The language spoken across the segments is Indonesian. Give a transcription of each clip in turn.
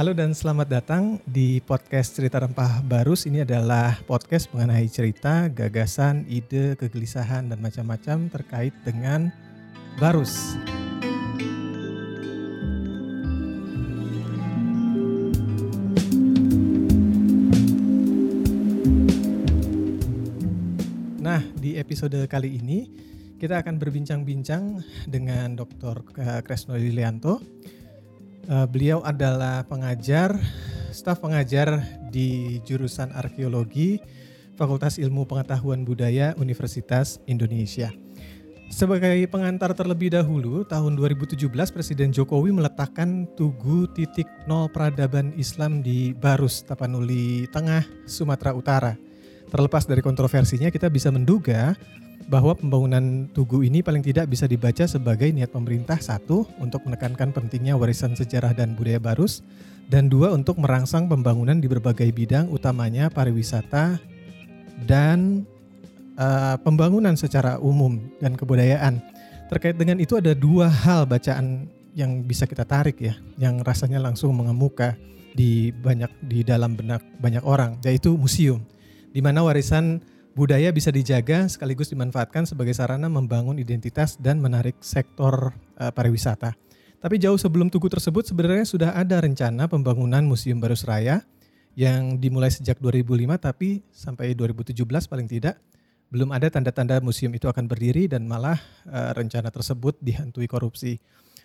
Halo dan selamat datang di podcast Cerita Rempah Barus. Ini adalah podcast mengenai cerita, gagasan, ide, kegelisahan, dan macam-macam terkait dengan Barus. Nah, di episode kali ini kita akan berbincang-bincang dengan Dr. Kresno Lilianto. Uh, beliau adalah pengajar, staf pengajar di jurusan arkeologi Fakultas Ilmu Pengetahuan Budaya Universitas Indonesia. Sebagai pengantar terlebih dahulu, tahun 2017 Presiden Jokowi meletakkan Tugu titik nol peradaban Islam di Barus, Tapanuli Tengah, Sumatera Utara. Terlepas dari kontroversinya, kita bisa menduga bahwa pembangunan tugu ini paling tidak bisa dibaca sebagai niat pemerintah satu untuk menekankan pentingnya warisan sejarah dan budaya Barus dan dua untuk merangsang pembangunan di berbagai bidang utamanya pariwisata dan uh, pembangunan secara umum dan kebudayaan. Terkait dengan itu ada dua hal bacaan yang bisa kita tarik ya, yang rasanya langsung mengemuka di banyak di dalam benak banyak orang, yaitu museum di mana warisan budaya bisa dijaga sekaligus dimanfaatkan sebagai sarana membangun identitas dan menarik sektor uh, pariwisata. Tapi jauh sebelum Tugu tersebut sebenarnya sudah ada rencana pembangunan Museum Barus Raya yang dimulai sejak 2005 tapi sampai 2017 paling tidak belum ada tanda-tanda museum itu akan berdiri dan malah uh, rencana tersebut dihantui korupsi.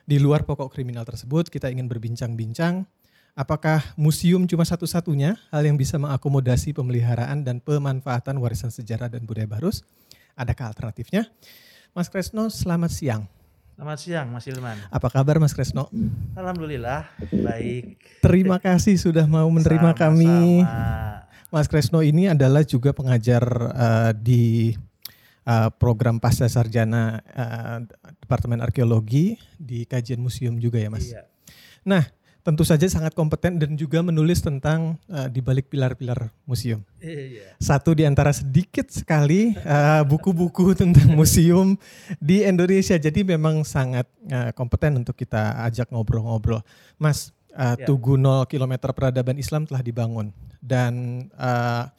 Di luar pokok kriminal tersebut kita ingin berbincang-bincang Apakah museum cuma satu-satunya hal yang bisa mengakomodasi pemeliharaan dan pemanfaatan warisan sejarah dan budaya Barus? Adakah alternatifnya? Mas Kresno, selamat siang. Selamat siang Mas Ilman. Apa kabar Mas Kresno? Alhamdulillah baik. Terima kasih sudah mau menerima sama, kami. Mas Kresno ini adalah juga pengajar uh, di uh, program pasca sarjana uh, Departemen Arkeologi di kajian museum juga ya Mas. Iya. Nah, tentu saja sangat kompeten dan juga menulis tentang uh, di balik pilar-pilar museum. Iya. Satu di antara sedikit sekali eh, buku-buku uh, tentang museum di Indonesia. Jadi memang sangat uh, kompeten untuk kita ajak ngobrol-ngobrol. Mas, uh, yeah. Tugu 0 km peradaban Islam telah dibangun dan uh,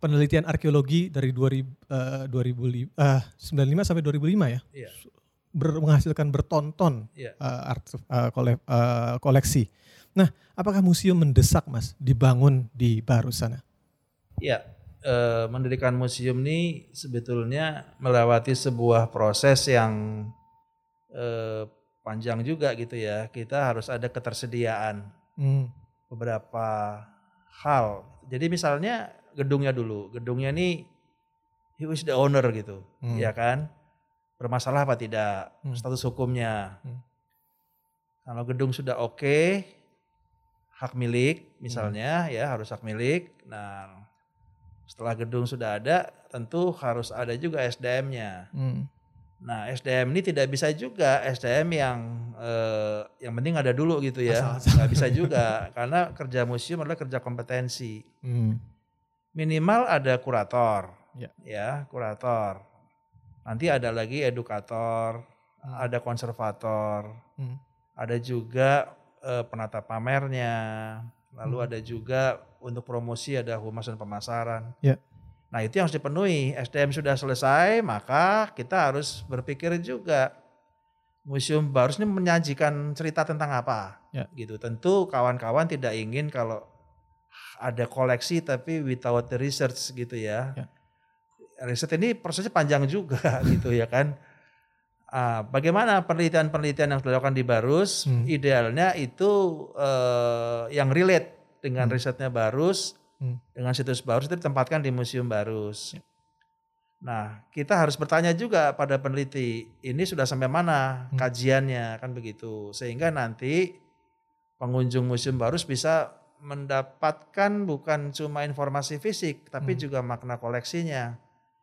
penelitian arkeologi dari 2000, uh, 2000 uh, 95 sampai 2005 ya. Yeah ber, menghasilkan bertonton yeah. uh, art, uh, kole, uh, koleksi. Nah, apakah museum mendesak Mas dibangun di Baru sana? Ya, e, mendirikan museum ini sebetulnya melewati sebuah proses yang e, panjang juga gitu ya. Kita harus ada ketersediaan hmm. beberapa hal. Jadi misalnya gedungnya dulu, gedungnya ini who is the owner gitu, hmm. ya kan? Bermasalah apa tidak? Hmm. Status hukumnya. Hmm. Kalau gedung sudah oke, okay, hak milik misalnya hmm. ya harus hak milik. Nah setelah gedung sudah ada tentu harus ada juga SDM-nya. Hmm. Nah SDM ini tidak bisa juga SDM yang eh, yang penting ada dulu gitu ya, nggak bisa juga karena kerja museum adalah kerja kompetensi. Hmm. Minimal ada kurator, ya. ya kurator. Nanti ada lagi edukator, hmm. ada konservator, hmm. ada juga uh, penata pamernya, lalu hmm. ada juga untuk promosi ada humas dan pemasaran. Yeah. Nah itu yang harus dipenuhi. SDM sudah selesai, maka kita harus berpikir juga museum baru ini menyajikan cerita tentang apa, yeah. gitu. Tentu kawan-kawan tidak ingin kalau ada koleksi tapi without the research gitu ya. Yeah. Riset ini prosesnya panjang juga gitu ya kan Uh, bagaimana penelitian-penelitian yang dilakukan di Barus? Hmm. Idealnya itu uh, yang relate dengan hmm. risetnya Barus, hmm. dengan situs Barus itu ditempatkan di Museum Barus. Ya. Nah, kita harus bertanya juga pada peneliti, ini sudah sampai mana hmm. kajiannya kan begitu, sehingga nanti pengunjung Museum Barus bisa mendapatkan bukan cuma informasi fisik, tapi hmm. juga makna koleksinya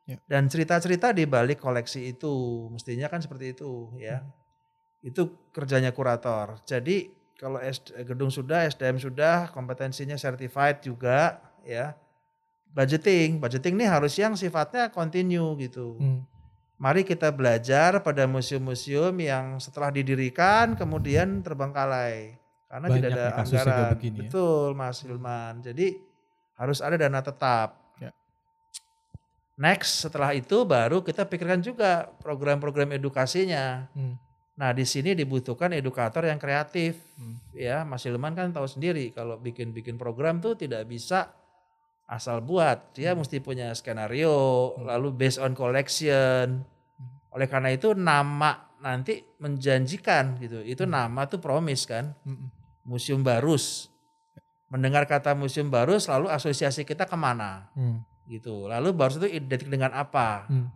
Ya. Dan cerita-cerita di balik koleksi itu mestinya kan seperti itu ya. Hmm. Itu kerjanya kurator. Jadi kalau gedung sudah, SDM sudah, kompetensinya certified juga ya. Budgeting, budgeting ini harus yang sifatnya continue gitu. Hmm. Mari kita belajar pada museum-museum yang setelah didirikan kemudian terbengkalai. Karena Banyak tidak ada anggaran. begini ya. Betul Mas Hilman. Jadi harus ada dana tetap. Next setelah itu baru kita pikirkan juga program-program edukasinya. Hmm. Nah di sini dibutuhkan edukator yang kreatif. Hmm. Ya Mas Hilman kan tahu sendiri kalau bikin-bikin program tuh tidak bisa asal buat. Dia Hmm. mesti punya skenario, Hmm. lalu based on collection. Hmm. Oleh karena itu nama nanti menjanjikan gitu. Itu Hmm. nama tuh promise kan. Hmm. Museum Barus. Mendengar kata Museum Barus lalu asosiasi kita ke mana Hmm. Gitu. Lalu Barus itu identik dengan apa? Hmm.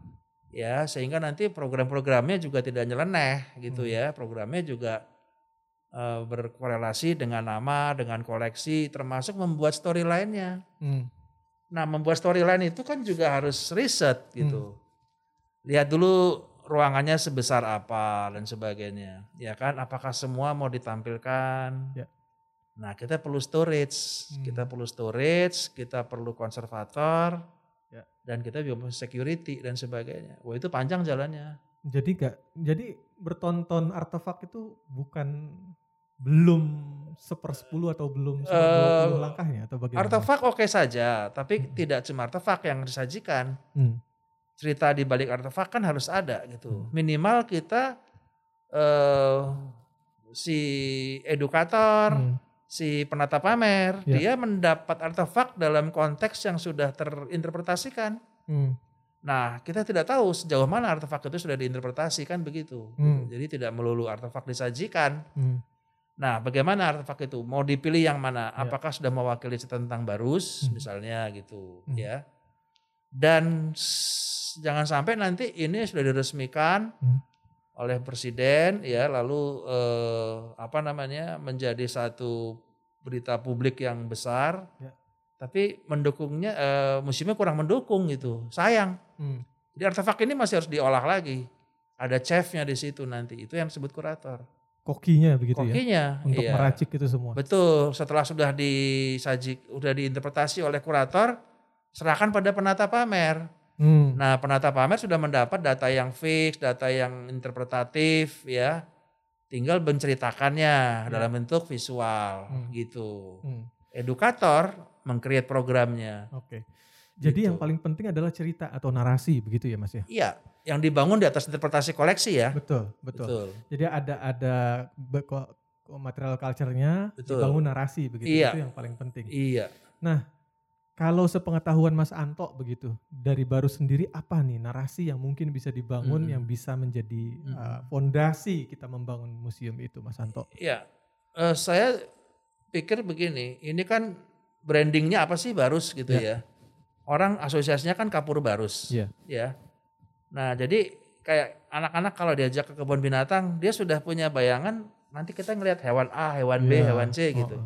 Ya sehingga nanti program-programnya juga tidak nyeleneh gitu Hmm. ya. Programnya juga eh, berkorelasi dengan nama, dengan koleksi, termasuk membuat storyline-nya. Hmm. Nah membuat storyline itu kan juga harus riset Hmm. gitu. Lihat dulu ruangannya sebesar apa dan sebagainya. Ya kan, apakah semua mau ditampilkan? Ya. Nah kita perlu storage, Hmm. kita perlu storage, kita perlu konservator, Ya. dan kita juga perlu security dan sebagainya. Wah itu panjang jalannya. Jadi gak, jadi bertonton artefak itu bukan belum sepersepuluh atau belum Eh, seperdua puluh langkahnya atau bagaimana? Artefak oke saja, tapi Hmm. tidak cuma artefak yang disajikan. Hmm. Cerita di balik artefak kan harus ada gitu. Hmm. Minimal kita eh si edukator, Hmm. Si penata pamer, Ya. dia mendapat artefak dalam konteks yang sudah terinterpretasikan. Hmm. Nah, kita tidak tahu sejauh mana artefak itu sudah diinterpretasikan begitu. Hmm. Jadi tidak melulu artefak disajikan. Hmm. Nah, bagaimana artefak itu? Mau dipilih yang mana? Ya. Apakah sudah mewakili tentang Barus Hmm. misalnya gitu, Hmm. ya. Dan jangan sampai nanti ini sudah diresmikan Hmm. Oleh presiden ya, lalu eh, apa namanya? menjadi satu berita publik yang besar. Ya. Tapi mendukungnya eh, museumnya kurang mendukung gitu. Sayang. Hmm. Jadi artefak ini masih harus diolah lagi. Ada chefnya di situ nanti. Itu yang disebut kurator. Kokinya begitu ya. Kokinya. Untuk iya. meracik itu semua. Betul, setelah sudah disajik, sudah diinterpretasi oleh kurator, serahkan pada penata pamer. Hmm. Nah, penata pamer sudah mendapat data yang fix, data yang interpretatif, ya. Tinggal menceritakannya dalam bentuk visual, Hmm. gitu. Hmm. Edukator mengcreate programnya. Oke. Jadi Gitu. yang paling penting adalah cerita atau narasi begitu ya Mas ya. Iya, yang dibangun di atas interpretasi koleksi ya. Betul, betul. Jadi ada ada material culture-nya Betul. dibangun narasi begitu Iya. itu yang paling penting. Iya. Kalau sepengetahuan Mas Anto begitu dari baru sendiri apa nih narasi yang mungkin bisa dibangun Mm-mm. yang bisa menjadi Mm-mm. uh, fondasi kita membangun museum itu Mas Anto? Iya, Eh, saya pikir begini, ini kan brandingnya apa sih Barus gitu ya. Orang asosiasinya kan Kapur Barus. Iya. Ya. Nah jadi kayak anak-anak kalau diajak ke kebun binatang, dia sudah punya bayangan nanti kita ngelihat hewan A, hewan B, Iya. hewan C Oh, gitu. oh.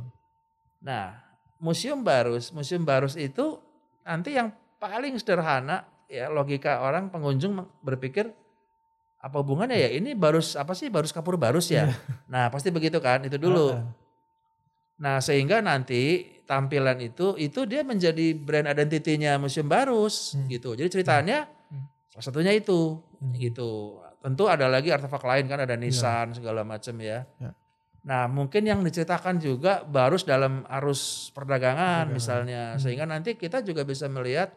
Nah museum Barus, museum Barus itu nanti yang paling sederhana ya logika orang pengunjung berpikir apa hubungannya ya ini Barus apa sih Barus Kapur Barus ya? Nah pasti begitu kan itu dulu. Ah, ah. Nah, sehingga nanti tampilan itu itu dia menjadi brand identity-nya Museum Barus Hmm. gitu. Jadi ceritanya Hmm. salah satunya itu Hmm. gitu. Tentu ada lagi artefak lain kan ada Nissan segala macam ya. Ya. Nah, mungkin yang diceritakan juga Barus dalam arus perdagangan Perdagangan. misalnya Hmm. sehingga nanti kita juga bisa melihat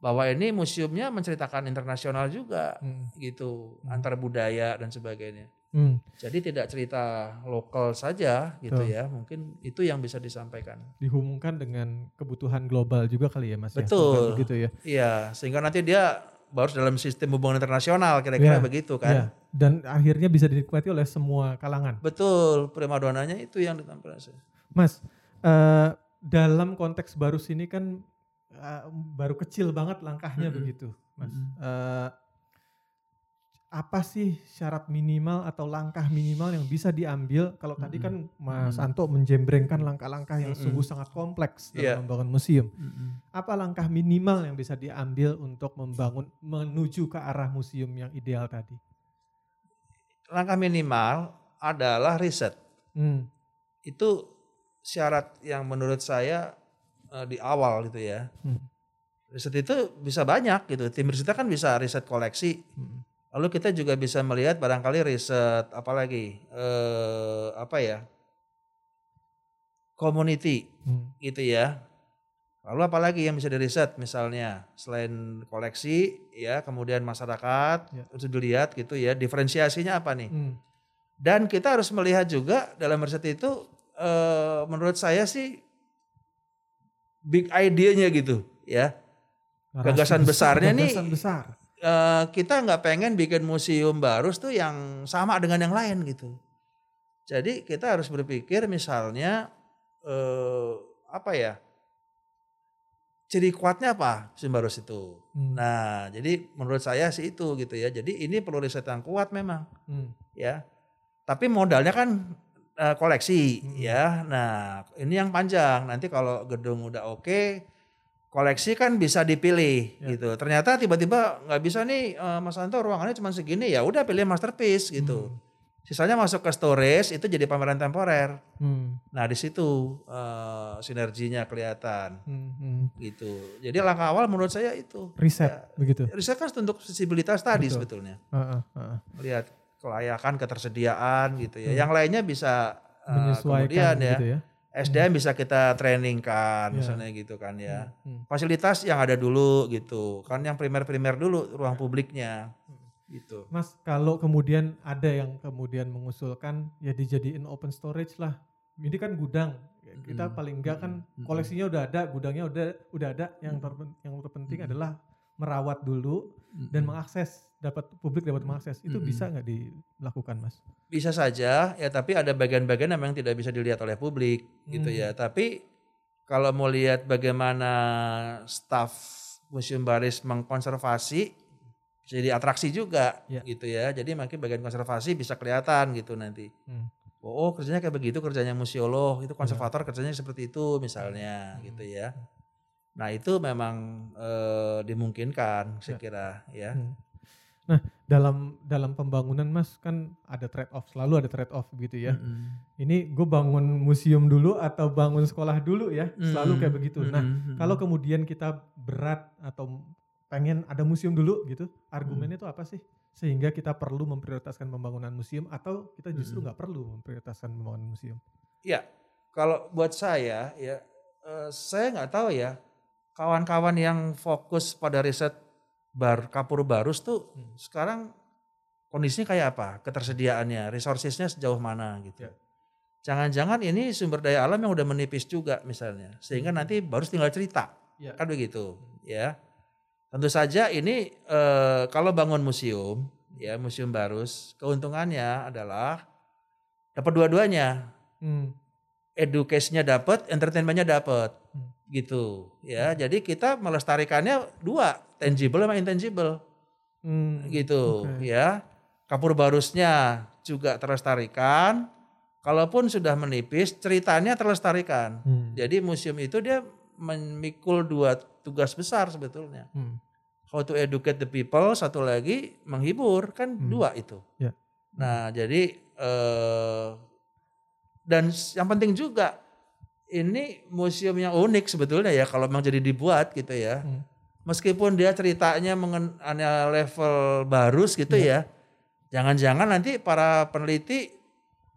bahwa ini museumnya menceritakan internasional juga Hmm. gitu, Hmm. antar budaya dan sebagainya. Hmm. Jadi tidak cerita lokal saja gitu Betul. ya. Mungkin itu yang bisa disampaikan. Dihubungkan dengan kebutuhan global juga kali ya Mas ya? Betul. Bukan Begitu ya. Iya, sehingga nanti dia baru dalam sistem hubungan internasional kira-kira Ya, begitu kan. dan akhirnya bisa dinikmati oleh semua kalangan. Betul, primadonanya itu yang ditampilkan. Mas, eh, dalam konteks baru sini kan eh, baru kecil banget langkahnya Mm-mm. begitu, Mas. Mm-mm. Eh, apa sih syarat minimal atau langkah minimal yang bisa diambil? Kalau tadi kan Mas. Anto menjembrengkan langkah-langkah yang sungguh sangat kompleks dalam membangun museum. Apa langkah minimal yang bisa diambil untuk membangun menuju ke arah museum yang ideal tadi? Langkah minimal adalah riset. Hmm. Itu syarat yang menurut saya eh, di awal gitu ya. Hmm. Riset itu bisa banyak gitu. Tim riset kan bisa riset koleksi. Hmm. Lalu kita juga bisa melihat barangkali riset apalagi eh apa ya? community Hmm. gitu ya. Lalu apalagi yang bisa diriset misalnya selain koleksi ya kemudian masyarakat Ya. harus dilihat gitu ya diferensiasinya apa nih. Hmm. Dan kita harus melihat juga dalam riset itu eh, menurut saya sih big idea-nya gitu ya. Gagasan besar, besarnya nih- gagasan besar. Eh, kita nggak pengen bikin museum baru tuh yang sama dengan yang lain gitu. Jadi kita harus berpikir misalnya eh, apa ya ciri kuatnya apa museum baru itu. Hmm. Nah jadi menurut saya sih itu gitu ya. Jadi ini perlu riset yang kuat memang Hmm. ya. Tapi modalnya kan eh, koleksi Hmm. ya. Nah ini yang panjang. Nanti kalau gedung udah oke, koleksi kan bisa dipilih Ya. gitu. Ternyata tiba-tiba nggak bisa nih eh, Mas Anto ruangannya cuma segini ya udah pilih masterpiece gitu. Hmm. Sisanya masuk ke storage itu jadi pameran temporer. Hmm. Nah di situ eh, sinerginya kelihatan Hmm. Hmm. gitu. Jadi langkah awal menurut saya itu. Riset Ya, begitu. riset kan untuk visibilitas tadi Betul. sebetulnya Heeh, heeh. melihat kelayakan ketersediaan gitu ya. Hmm. Yang lainnya bisa uh, Menyesuaikan kemudian ya gitu ya. SDM bisa kita trainingkan Ya. misalnya gitu kan ya. Hmm. Fasilitas yang ada dulu gitu. Kan yang primer-primer dulu ruang publiknya gitu. Mas, kalau kemudian ada yang kemudian mengusulkan ya dijadiin open storage lah. Ini kan gudang. Kita Mm, paling enggak kan mm, mm, koleksinya udah ada, gudangnya udah udah ada. Yang terpen- yang terpenting adalah merawat dulu dan mengakses, dapat publik dapat mengakses. Itu Mm. bisa nggak dilakukan, Mas? bisa saja ya tapi ada bagian-bagian yang memang tidak bisa dilihat oleh publik gitu Hmm. ya. Tapi kalau mau lihat bagaimana staf Museum Baris mengkonservasi bisa jadi atraksi juga Ya. gitu ya. Jadi makin bagian konservasi bisa kelihatan gitu nanti. Hmm. Oh, oh, kerjanya kayak begitu kerjanya museolog, itu konservator kerjanya seperti itu misalnya Hmm. gitu ya. Nah, itu memang eh, dimungkinkan saya Ya. kira ya. Hmm. Nah, dalam dalam pembangunan Mas kan ada trade off, selalu ada trade off gitu ya. Mm-mm. Ini gue bangun museum dulu atau bangun sekolah dulu ya, selalu Mm-mm. kayak begitu. Nah, Mm-mm. kalau kemudian kita berat atau pengen ada museum dulu gitu, argumennya itu apa sih? Sehingga kita perlu memprioritaskan pembangunan museum atau kita justru nggak perlu memprioritaskan pembangunan museum? Ya, kalau buat saya ya, eh, saya nggak tahu ya, kawan-kawan yang fokus pada riset bar kapur barus tuh Hmm. sekarang kondisinya kayak apa, ketersediaannya, resourcesnya sejauh mana gitu. Ya. Jangan-jangan ini sumber daya alam yang udah menipis juga misalnya, sehingga Hmm. nanti baru tinggal cerita, Ya. kan begitu, ya. Tentu saja ini eh, kalau bangun museum, ya museum barus, keuntungannya adalah dapat dua-duanya Hmm. educasinya dapat, entertainmentnya dapat, Hmm. Gitu ya. Jadi kita melestarikannya dua, tangible sama intangible, Hmm. gitu Oke. ya. Kapur barusnya juga terlestarikan, kalaupun sudah menipis, ceritanya terlestarikan. Hmm. Jadi museum itu dia memikul dua tugas besar sebetulnya. Hmm. How to educate the people, satu lagi menghibur, kan Hmm. dua itu. Ya. Nah jadi eh, dan yang penting juga ini museum yang unik sebetulnya ya kalau memang jadi dibuat gitu ya. Hmm. Meskipun dia ceritanya mengenai level barus gitu ya. Jangan-jangan nanti para peneliti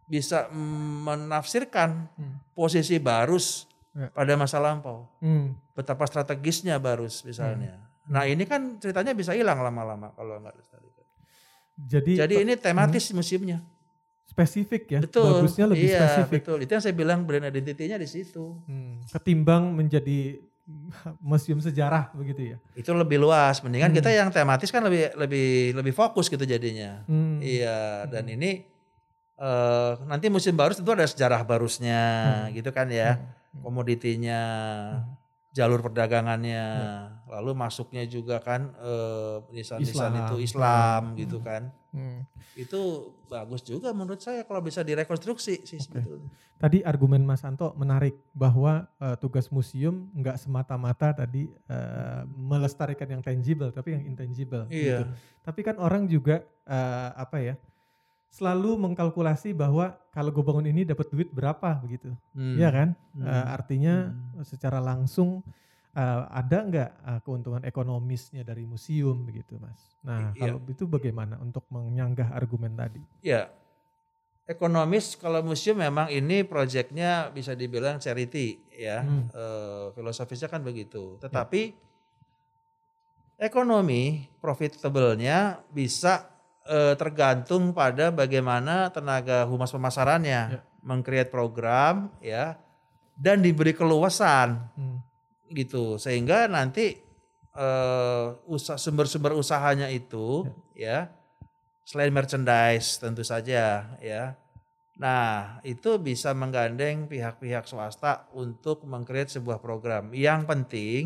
bisa menafsirkan Hmm. posisi barus Ya. pada masa lampau. Hmm. Betapa strategisnya barus misalnya. Nah ini kan ceritanya bisa hilang lama-lama kalau nggak. Jadi, Jadi ini tematis museumnya. Spesifik ya, Betul. bagusnya lebih iya, spesifik. betul. Itu yang saya bilang brand identity-nya di situ. Hmm, ketimbang menjadi museum sejarah begitu ya. Itu lebih luas. Mendingan Hmm. kita yang tematis kan lebih lebih lebih fokus gitu jadinya. Hmm. Iya, dan Hmm. ini eh nanti museum barus tentu ada sejarah barusnya Hmm. gitu kan ya. Hmm. Komoditinya, Hmm. jalur perdagangannya, Ya. Lalu masuknya juga kan eh, nisan-nisan Islam. itu Islam Hmm. gitu kan. Hmm. Itu bagus juga menurut saya kalau bisa direkonstruksi sih Oke. sebetulnya. Tadi argumen Mas Anto menarik bahwa eh, tugas museum nggak semata-mata tadi eh, melestarikan yang tangible, tapi yang intangible. Iya. gitu. Tapi kan orang juga eh, apa ya selalu mengkalkulasi bahwa kalau gue bangun ini dapat duit berapa begitu, Hmm. Iya kan? Hmm. Eh, artinya Hmm. secara langsung eh, ada nggak eh, keuntungan ekonomisnya dari museum begitu, Mas? Nah, iya. kalau itu bagaimana untuk menyanggah argumen tadi? Ya, ekonomis kalau museum memang ini proyeknya bisa dibilang charity ya Hmm. Eh, filosofisnya kan begitu tetapi ekonomi profitable-nya bisa eh, tergantung pada bagaimana tenaga humas pemasarannya Ya. mengcreate program ya dan diberi keluasan Hmm. Gitu. Sehingga nanti eh, usaha sumber-sumber usahanya itu ya. selain merchandise tentu saja ya. Nah itu bisa menggandeng pihak-pihak swasta untuk mengcreate sebuah program. Yang penting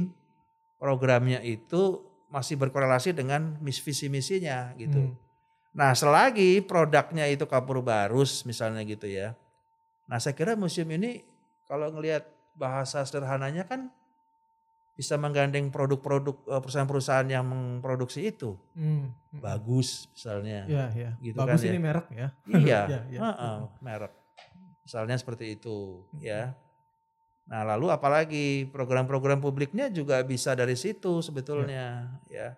programnya itu masih berkorelasi dengan visi misinya gitu. Hmm. Nah, selagi produknya itu kapur barus misalnya gitu ya. Nah, saya kira museum ini kalau ngelihat bahasa sederhananya kan bisa menggandeng produk-produk eh, perusahaan-perusahaan yang memproduksi itu. Hmm. Hmm. Bagus misalnya. Ya, ya. Gitu Bagus kan ini ya. merek ya. Iya, Ya, ya. heeh, merek. Misalnya seperti itu, ya. Nah, lalu apalagi program-program publiknya juga bisa dari situ sebetulnya, ya.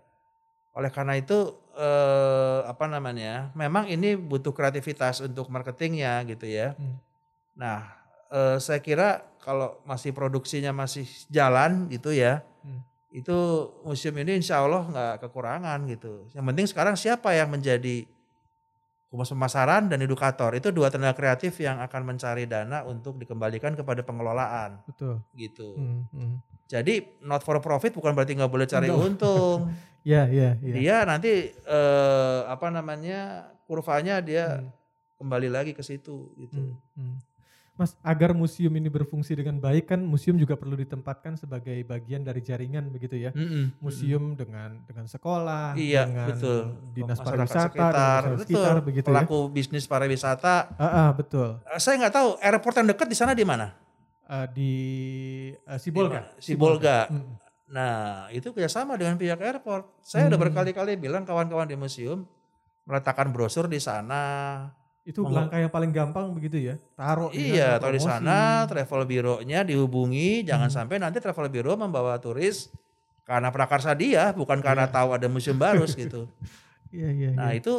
Oleh karena itu eh, apa namanya? Memang ini butuh kreativitas untuk marketingnya gitu ya. Hmm. Nah, eh, saya kira kalau masih produksinya masih jalan gitu ya, Hmm. itu museum ini insya Allah nggak kekurangan gitu. Yang penting sekarang siapa yang menjadi humas pemasaran dan edukator itu dua tenaga kreatif yang akan mencari dana untuk dikembalikan kepada pengelolaan Betul. gitu. Hmm. Hmm. Jadi not for profit bukan berarti nggak boleh cari untung. Ya, ya, ya. Dia nanti eh, apa namanya kurvanya dia Hmm. kembali lagi ke situ gitu. Hmm, hmm. Mas, agar museum ini berfungsi dengan baik kan museum juga perlu ditempatkan sebagai bagian dari jaringan begitu ya. Mm-mm. Museum dengan dengan sekolah, Iya, dengan betul. dinas Masyarakat pariwisata, sekitar, betul. sekitar begitu ya. Pelaku bisnis pariwisata. Ah, ah, betul. Eh, Saya nggak tahu airport yang dekat di sana di mana? Ah, di ah, Sibolga. Di Sibolga. Hmm, Nah, itu kerjasama dengan pihak airport. Saya udah Hmm. berkali-kali bilang kawan-kawan di museum meletakkan brosur di sana. Itu Meng- langkah yang paling gampang begitu ya. Taruh iya, atau di sana travel biro-nya dihubungi, jangan Hmm. sampai nanti travel biro membawa turis karena prakarsa dia, bukan karena Iya. tahu ada museum barus gitu. Iya, iya, Nah, iya. itu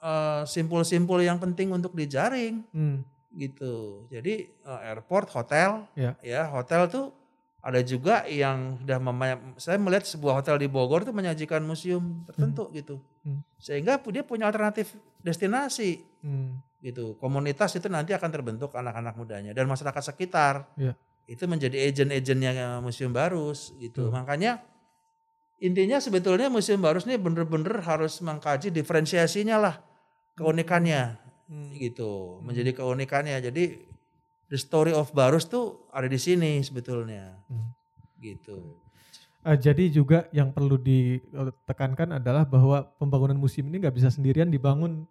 eh, simpul-simpul yang penting untuk dijaring Hmm, gitu. Jadi eh, airport, hotel, Ya. ya hotel tuh ada juga yang sudah memanya- saya melihat sebuah hotel di Bogor tuh menyajikan museum tertentu gitu, Hmm. sehingga dia punya alternatif destinasi hmm, gitu. Komunitas itu nanti akan terbentuk anak-anak mudanya dan masyarakat sekitar Ya. itu menjadi agent-agentnya museum barus gitu. Betul. Makanya intinya sebetulnya museum barus ini bener-bener harus mengkaji diferensiasinya lah keunikannya hmm. gitu menjadi keunikannya jadi the story of Barus tuh ada di sini sebetulnya Hmm. gitu Ah, jadi juga yang perlu ditekankan adalah bahwa pembangunan museum ini nggak bisa sendirian dibangun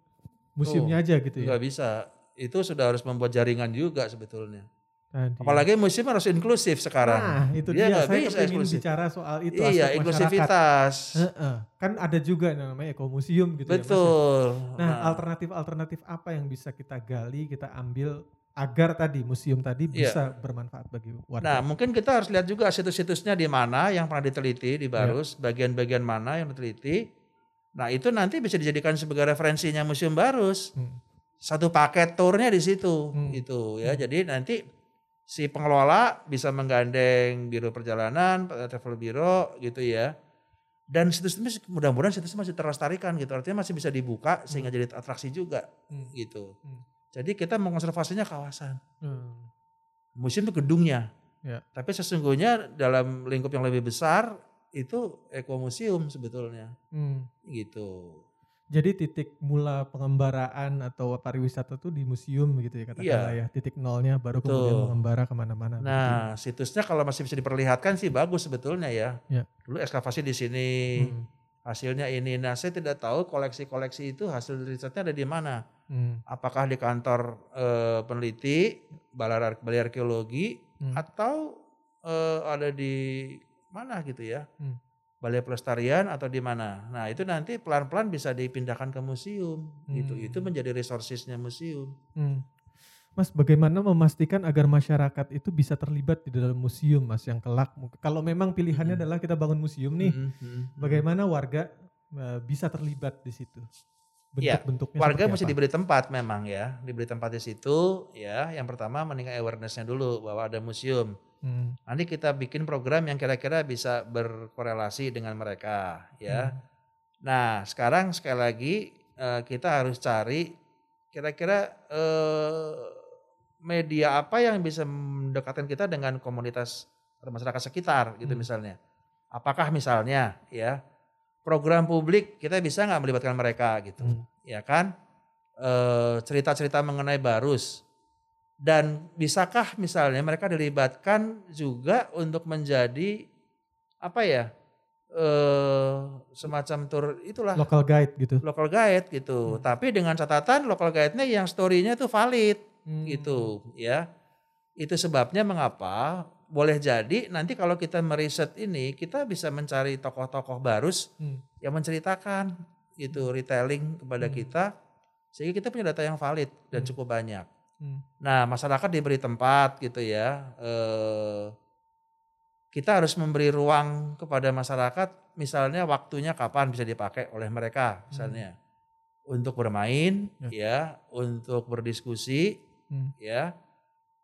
museumnya aja gitu ya. nggak bisa itu sudah harus membuat jaringan juga sebetulnya Tadi. apalagi museum harus inklusif sekarang Nah, itu Dia dia. Saya bisa eksklusif. bicara soal itu iya inklusivitas. Kan ada juga yang namanya ekomuseum gitu ya. Mas, ya. betul Nah, alternatif-alternatif apa yang bisa kita gali, kita ambil agar tadi museum tadi Iya. bisa bermanfaat bagi warga. Nah, mungkin kita harus lihat juga situs-situsnya di mana yang pernah diteliti di. Barus, bagian-bagian mana yang diteliti. Nah, itu nanti bisa dijadikan sebagai referensinya Museum Barus. Hmm. Satu paket turnya di situ, Hmm. gitu ya. Jadi nanti si pengelola bisa menggandeng biro perjalanan, travel biro, gitu ya. Dan situs itu mudah-mudahan situs masih terlestarikan gitu. Artinya masih bisa dibuka sehingga jadi atraksi juga, Hmm. gitu. Hmm. Jadi kita mengonservasinya kawasan Hmm. museum itu gedungnya. Ya. Tapi sesungguhnya dalam lingkup yang lebih besar itu ekomuseum sebetulnya Hmm. gitu. Jadi titik mula pengembaraan atau pariwisata tuh di museum gitu ya katakanlah ya. Titik nolnya baru kemudian Betul. mengembara ke mana-mana. begitu. Nah, situsnya kalau masih bisa diperlihatkan sih bagus sebetulnya ya. Ya. Dulu ekskavasi di sini, Hmm. hasilnya ini. Nah, saya tidak tahu koleksi-koleksi itu hasil risetnya ada di mana. Hmm. Apakah di kantor eh, peneliti, balai arkeologi, Hmm. atau eh, ada di mana gitu ya. Hmm. Balai pelestarian atau di mana. Nah, itu nanti pelan-pelan bisa dipindahkan ke museum gitu. Hmm. Itu menjadi resourcesnya museum. Hmm. Mas, bagaimana memastikan agar masyarakat itu bisa terlibat di dalam museum, Mas, yang kelak? Kalau memang pilihannya adalah kita bangun museum nih, Mm, mm, mm. bagaimana warga eh, bisa terlibat di situ? Iya, bentuk-bentuknya Warga seperti mesti apa? diberi tempat memang ya, diberi tempat di situ ya. Yang pertama meningkatkan awareness-nya dulu bahwa ada museum. Hmm, Nanti kita bikin program yang kira-kira bisa berkorelasi dengan mereka ya. Hmm. Nah, sekarang sekali lagi eh, kita harus cari kira-kira eh, media apa yang bisa mendekatkan kita dengan komunitas atau masyarakat sekitar gitu Hmm. misalnya. Apakah misalnya ya program publik kita bisa nggak melibatkan mereka gitu, Hmm. ya kan? Eh, cerita-cerita mengenai barus dan bisakah misalnya mereka dilibatkan juga untuk menjadi apa ya eh semacam tur itulah local guide gitu. local guide gitu. Hmm. Tapi dengan catatan local guide-nya yang story-nya itu valid Hmm. gitu ya. Itu sebabnya mengapa boleh jadi nanti kalau kita meriset ini kita bisa mencari tokoh-tokoh barus Hmm. yang menceritakan gitu retelling kepada Hmm. kita sehingga kita punya data yang valid dan Hmm. cukup banyak. Hmm. Nah, masyarakat diberi tempat gitu ya. Eh, kita harus memberi ruang kepada masyarakat, misalnya waktunya kapan bisa dipakai oleh mereka, misalnya untuk bermain, ya, untuk berdiskusi, Hmm. ya,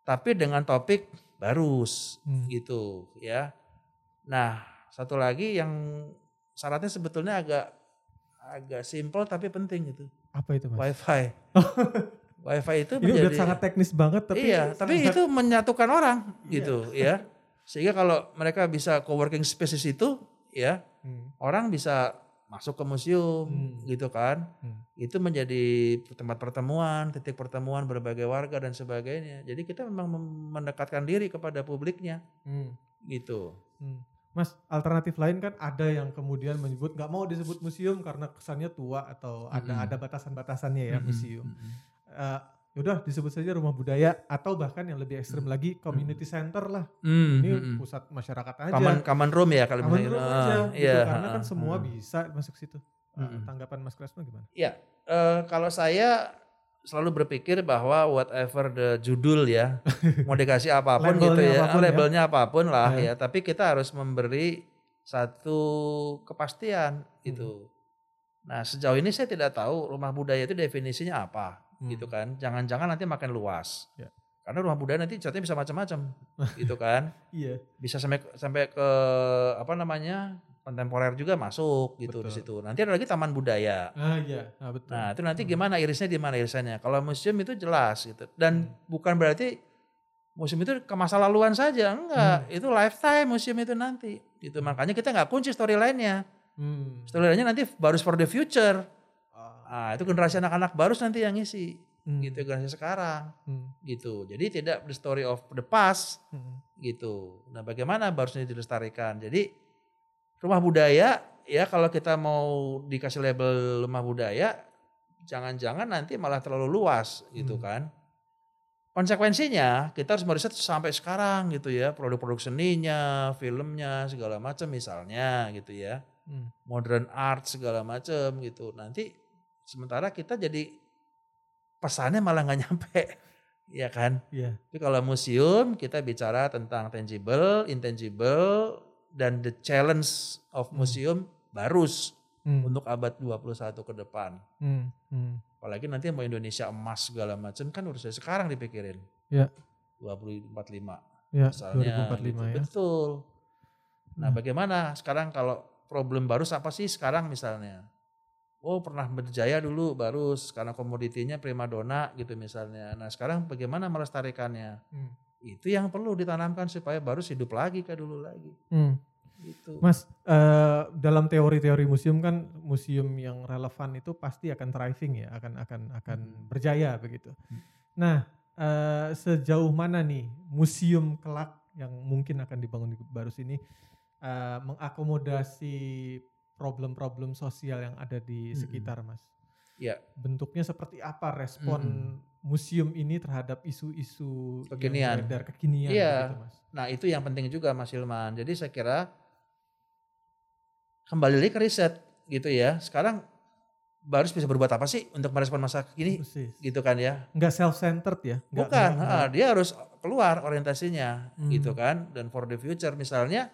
tapi dengan topik barus, Hmm. gitu, ya. Nah, satu lagi yang syaratnya sebetulnya agak agak simpel tapi penting gitu, Apa itu mas? wifi. Wifi itu Ini udah menjadi sangat teknis banget tapi iya, tapi sangat- itu menyatukan orang Iya. gitu ya. Sehingga kalau mereka bisa co-working space di situ ya, Hmm. orang bisa masuk ke museum Hmm. gitu kan. Hmm. Itu menjadi tempat pertemuan, titik pertemuan berbagai warga dan sebagainya. Jadi kita memang mem- mendekatkan diri kepada publiknya Hmm. gitu. Hmm. Mas, alternatif lain kan ada yang kemudian menyebut nggak mau disebut museum karena kesannya tua atau ada Mm-mm. ada batasan-batasannya ya Mm-mm, museum. mm-mm. Eh, yaudah disebut saja rumah budaya atau bahkan yang lebih ekstrim Mm. lagi community center lah. Hmm, Ini hmm, hmm. pusat masyarakat aja. Common, common room ya kalau misalnya. room Ah, aja gitu, iya, karena kan ah, semua ah. bisa masuk situ. Eh, Mm-mm. tanggapan Mas Kresno gimana? Ya, eh, kalau saya selalu berpikir bahwa whatever the judul ya, mau dikasih apa pun gitu ya, apa pun ya. labelnya apa pun lah Ya. ya, tapi kita harus memberi satu kepastian gitu. Nah, sejauh ini saya tidak tahu rumah budaya itu definisinya apa Hmm. gitu kan. Jangan-jangan nanti makin luas. Ya. Karena rumah budaya nanti catnya bisa macam-macam gitu kan. Iya. Bisa sampai sampai ke apa namanya? kontemporer juga masuk gitu di situ. Nanti ada lagi taman budaya. Ah iya, ah, betul. Nah itu nanti Hmm. gimana irisnya di mana irisannya? Kalau museum itu jelas gitu. Dan Hmm. bukan berarti museum itu ke masa laluan saja. Enggak, itu lifetime museum itu nanti. Gitu. Makanya kita nggak kunci storyline-nya. Hmm. Storyline-nya nanti barus for the future. Ah, itu generasi anak-anak barus nanti yang ngisi. hmm. Gitu generasi sekarang. Hmm. Gitu. Jadi tidak the story of the past Hmm. gitu. Nah, bagaimana barusnya dilestarikan? Jadi rumah budaya ya kalau kita mau dikasih label rumah budaya jangan-jangan nanti malah terlalu luas gitu Hmm. kan. Konsekuensinya kita harus meriset sampai sekarang gitu ya, produk-produk seninya, filmnya segala macam misalnya gitu ya. Hmm. Modern art segala macam gitu. Nanti sementara kita jadi pesannya malah nggak nyampe. Ya kan? Iya. Tapi kalau museum kita bicara tentang tangible, intangible, dan the challenge of Hmm. museum barus Hmm. untuk abad 21 ke depan. Hmm. Hmm. Apalagi nanti mau Indonesia emas segala macam kan harus dari sekarang dipikirin. Ya. 2045 Ya, misalnya. 2045 gitu. ya. Betul. Nah Hmm. bagaimana sekarang kalau problem barus apa sih sekarang misalnya? Oh pernah berjaya dulu barus karena komoditinya primadona gitu misalnya. Nah sekarang bagaimana melestarikannya? Hmm. Itu yang perlu ditanamkan supaya barus hidup lagi kayak dulu lagi. Hmm. Gitu. Mas, eh, dalam teori-teori museum kan museum yang relevan itu pasti akan thriving ya, akan akan akan Hmm. berjaya begitu. Hmm. Nah, eh, sejauh mana nih museum kelak yang mungkin akan dibangun di Barus ini eh, mengakomodasi problem-problem sosial yang ada di Mm-mm. sekitar, Mas? Ya. Bentuknya seperti apa respon Mm-mm. museum ini terhadap isu-isu Kekinian. yang kekinian Iya. begitu, Mas? Nah itu yang penting juga Mas Hilman. Jadi saya kira kembali lagi ke riset gitu ya. Sekarang barus bisa berbuat apa sih untuk merespon masa kini Persis. gitu kan ya. Nggak self-centered ya? Nggak- Bukan, nggak- ah, dia harus keluar orientasinya Hmm. gitu kan. Dan for the future misalnya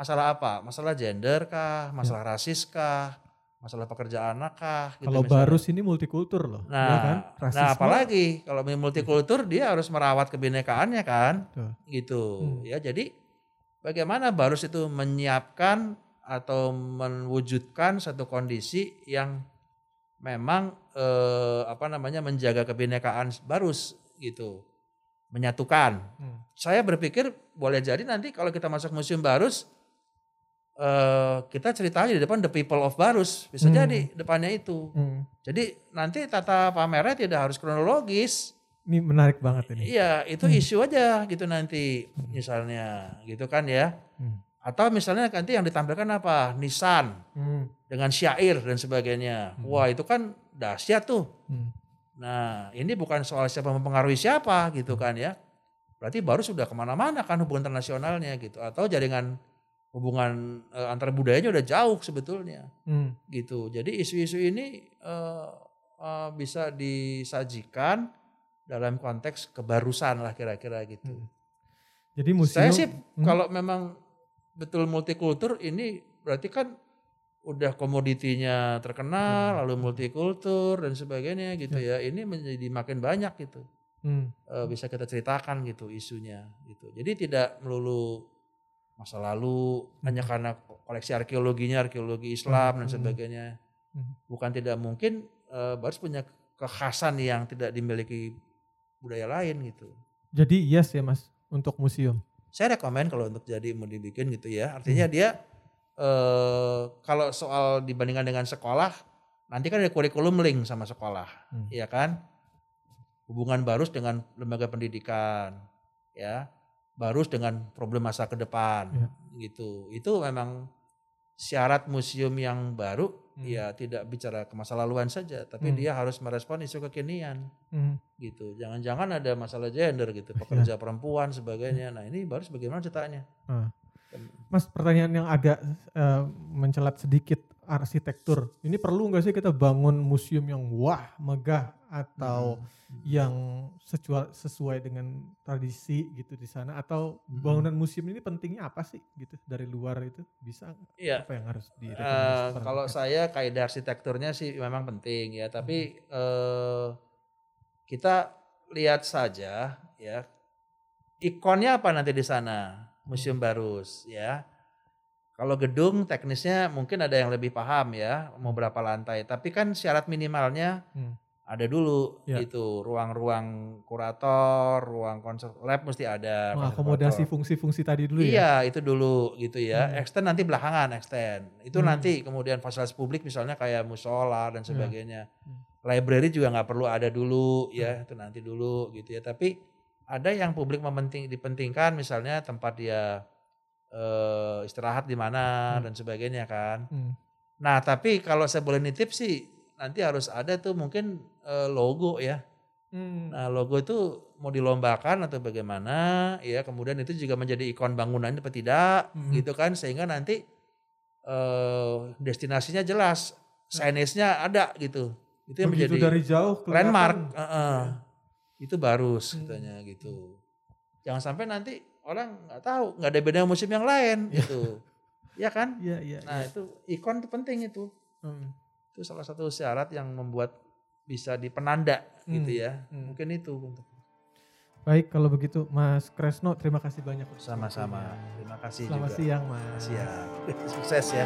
masalah apa? Masalah gender kah? Masalah rasis kah? masalah pekerjaan kah gitu Kalau misalnya. Barus ini multikultur loh, Nah, ya kan? nah apalagi kalau multikultur dia harus merawat kebinekaannya kan, Betul. gitu. Hmm. Ya jadi bagaimana Barus itu menyiapkan atau mewujudkan satu kondisi yang memang eh, apa namanya menjaga kebinekaan Barus gitu, menyatukan. Hmm. Saya berpikir boleh jadi nanti kalau kita masuk museum Barus eh, kita ceritanya di depan the people of Barus bisa Hmm. jadi depannya itu. Hmm. Jadi nanti tata pamernya tidak harus kronologis. Ini menarik banget ini. Iya, itu Hmm. isu aja gitu nanti misalnya, gitu kan ya. Hmm. Atau misalnya nanti yang ditampilkan apa? Nisan Hmm. dengan syair dan sebagainya. Hmm. Wah, itu kan dahsyat tuh. Hmm. Nah, ini bukan soal siapa mempengaruhi siapa gitu kan ya. Berarti baru sudah ke mana-mana kan hubungan internasionalnya gitu. Atau jaringan hubungan eh, antar budayanya udah jauh sebetulnya Hmm. gitu. Jadi isu-isu ini eh, eh, bisa disajikan dalam konteks kebarusan lah kira-kira gitu. Hmm. Jadi museum. Saya sih Hmm. kalau memang betul multikultur ini berarti kan udah komoditinya terkenal, Hmm. lalu multikultur dan sebagainya gitu ya. Ini menjadi makin banyak gitu. Hmm. Eh, bisa kita ceritakan gitu isunya gitu. Jadi tidak melulu masa lalu hanya karena koleksi arkeologinya arkeologi Islam dan Hmm. sebagainya. Hmm. Bukan tidak mungkin eh, Baris punya kekhasan yang tidak dimiliki budaya lain gitu. Jadi yes ya mas untuk museum. Saya rekomen kalau untuk jadi mau dibikin gitu ya. Artinya dia eh kalau soal dibandingkan dengan sekolah nanti kan ada kurikulum link sama sekolah, Hmm. ya kan? Hubungan Barus dengan lembaga pendidikan, ya. Barus dengan problem masa ke depan, Ya. gitu. Itu memang syarat museum yang baru, Hmm. ya tidak bicara ke masa laluan saja, tapi Hmm. dia harus merespon isu kekinian, Hmm. gitu. Jangan-jangan ada masalah gender gitu, pekerja perempuan sebagainya. Nah ini Barus bagaimana ceritanya? Ah. Mas pertanyaan yang agak eh, mencelat sedikit arsitektur. Ini perlu nggak sih kita bangun museum yang wah megah atau Hmm. yang sesuai, sesuai dengan tradisi gitu di sana atau Hmm. bangunan museum ini pentingnya apa sih gitu dari luar itu bisa Iya. apa yang harus Eh, direkomendasikan? kalau saya kaidah arsitekturnya sih memang penting ya, tapi eh, kita lihat saja ya ikonnya apa nanti di sana Museum Barus ya. Kalau gedung teknisnya mungkin ada yang lebih paham ya mau berapa lantai, tapi kan syarat minimalnya Hmm. ada dulu Ya. gitu ruang-ruang kurator, ruang konsep lab mesti ada. mengakomodasi konservator. fungsi-fungsi tadi dulu ya. Iya, itu dulu gitu ya. Hmm. Extend nanti belakangan extend. Itu Hmm. nanti kemudian fasilitas publik misalnya kayak musola dan sebagainya. Hmm. Library juga nggak perlu ada dulu ya, itu nanti dulu gitu ya. Tapi ada yang publik mementing dipentingkan misalnya tempat dia eh, istirahat di mana Hmm. dan sebagainya kan. Hmm. Nah, tapi kalau saya boleh nitip sih nanti harus ada tuh mungkin eh, logo ya. Hmm. Nah, logo itu mau dilombakan atau bagaimana ya, kemudian itu juga menjadi ikon bangunan apa tidak Mhm. gitu kan sehingga nanti eh destinasinya jelas, signage-nya ada gitu. Itu yang Begitu menjadi dari jauh kelihatan. landmark. Heeh. Itu baru Hmm. katanya gitu. Jangan sampai nanti orang nggak tahu, nggak ada beda musim yang lain gitu. ya kan? Iya, iya. Nah, iya. itu ikon itu penting itu. Hmm. Itu salah satu syarat yang membuat bisa dipenanda gitu Hmm. ya. Hmm. Mungkin itu Baik kalau begitu Mas Kresno terima kasih banyak. sama-sama. Terima kasih Selamat juga. siang Mas. Siap. Sukses ya.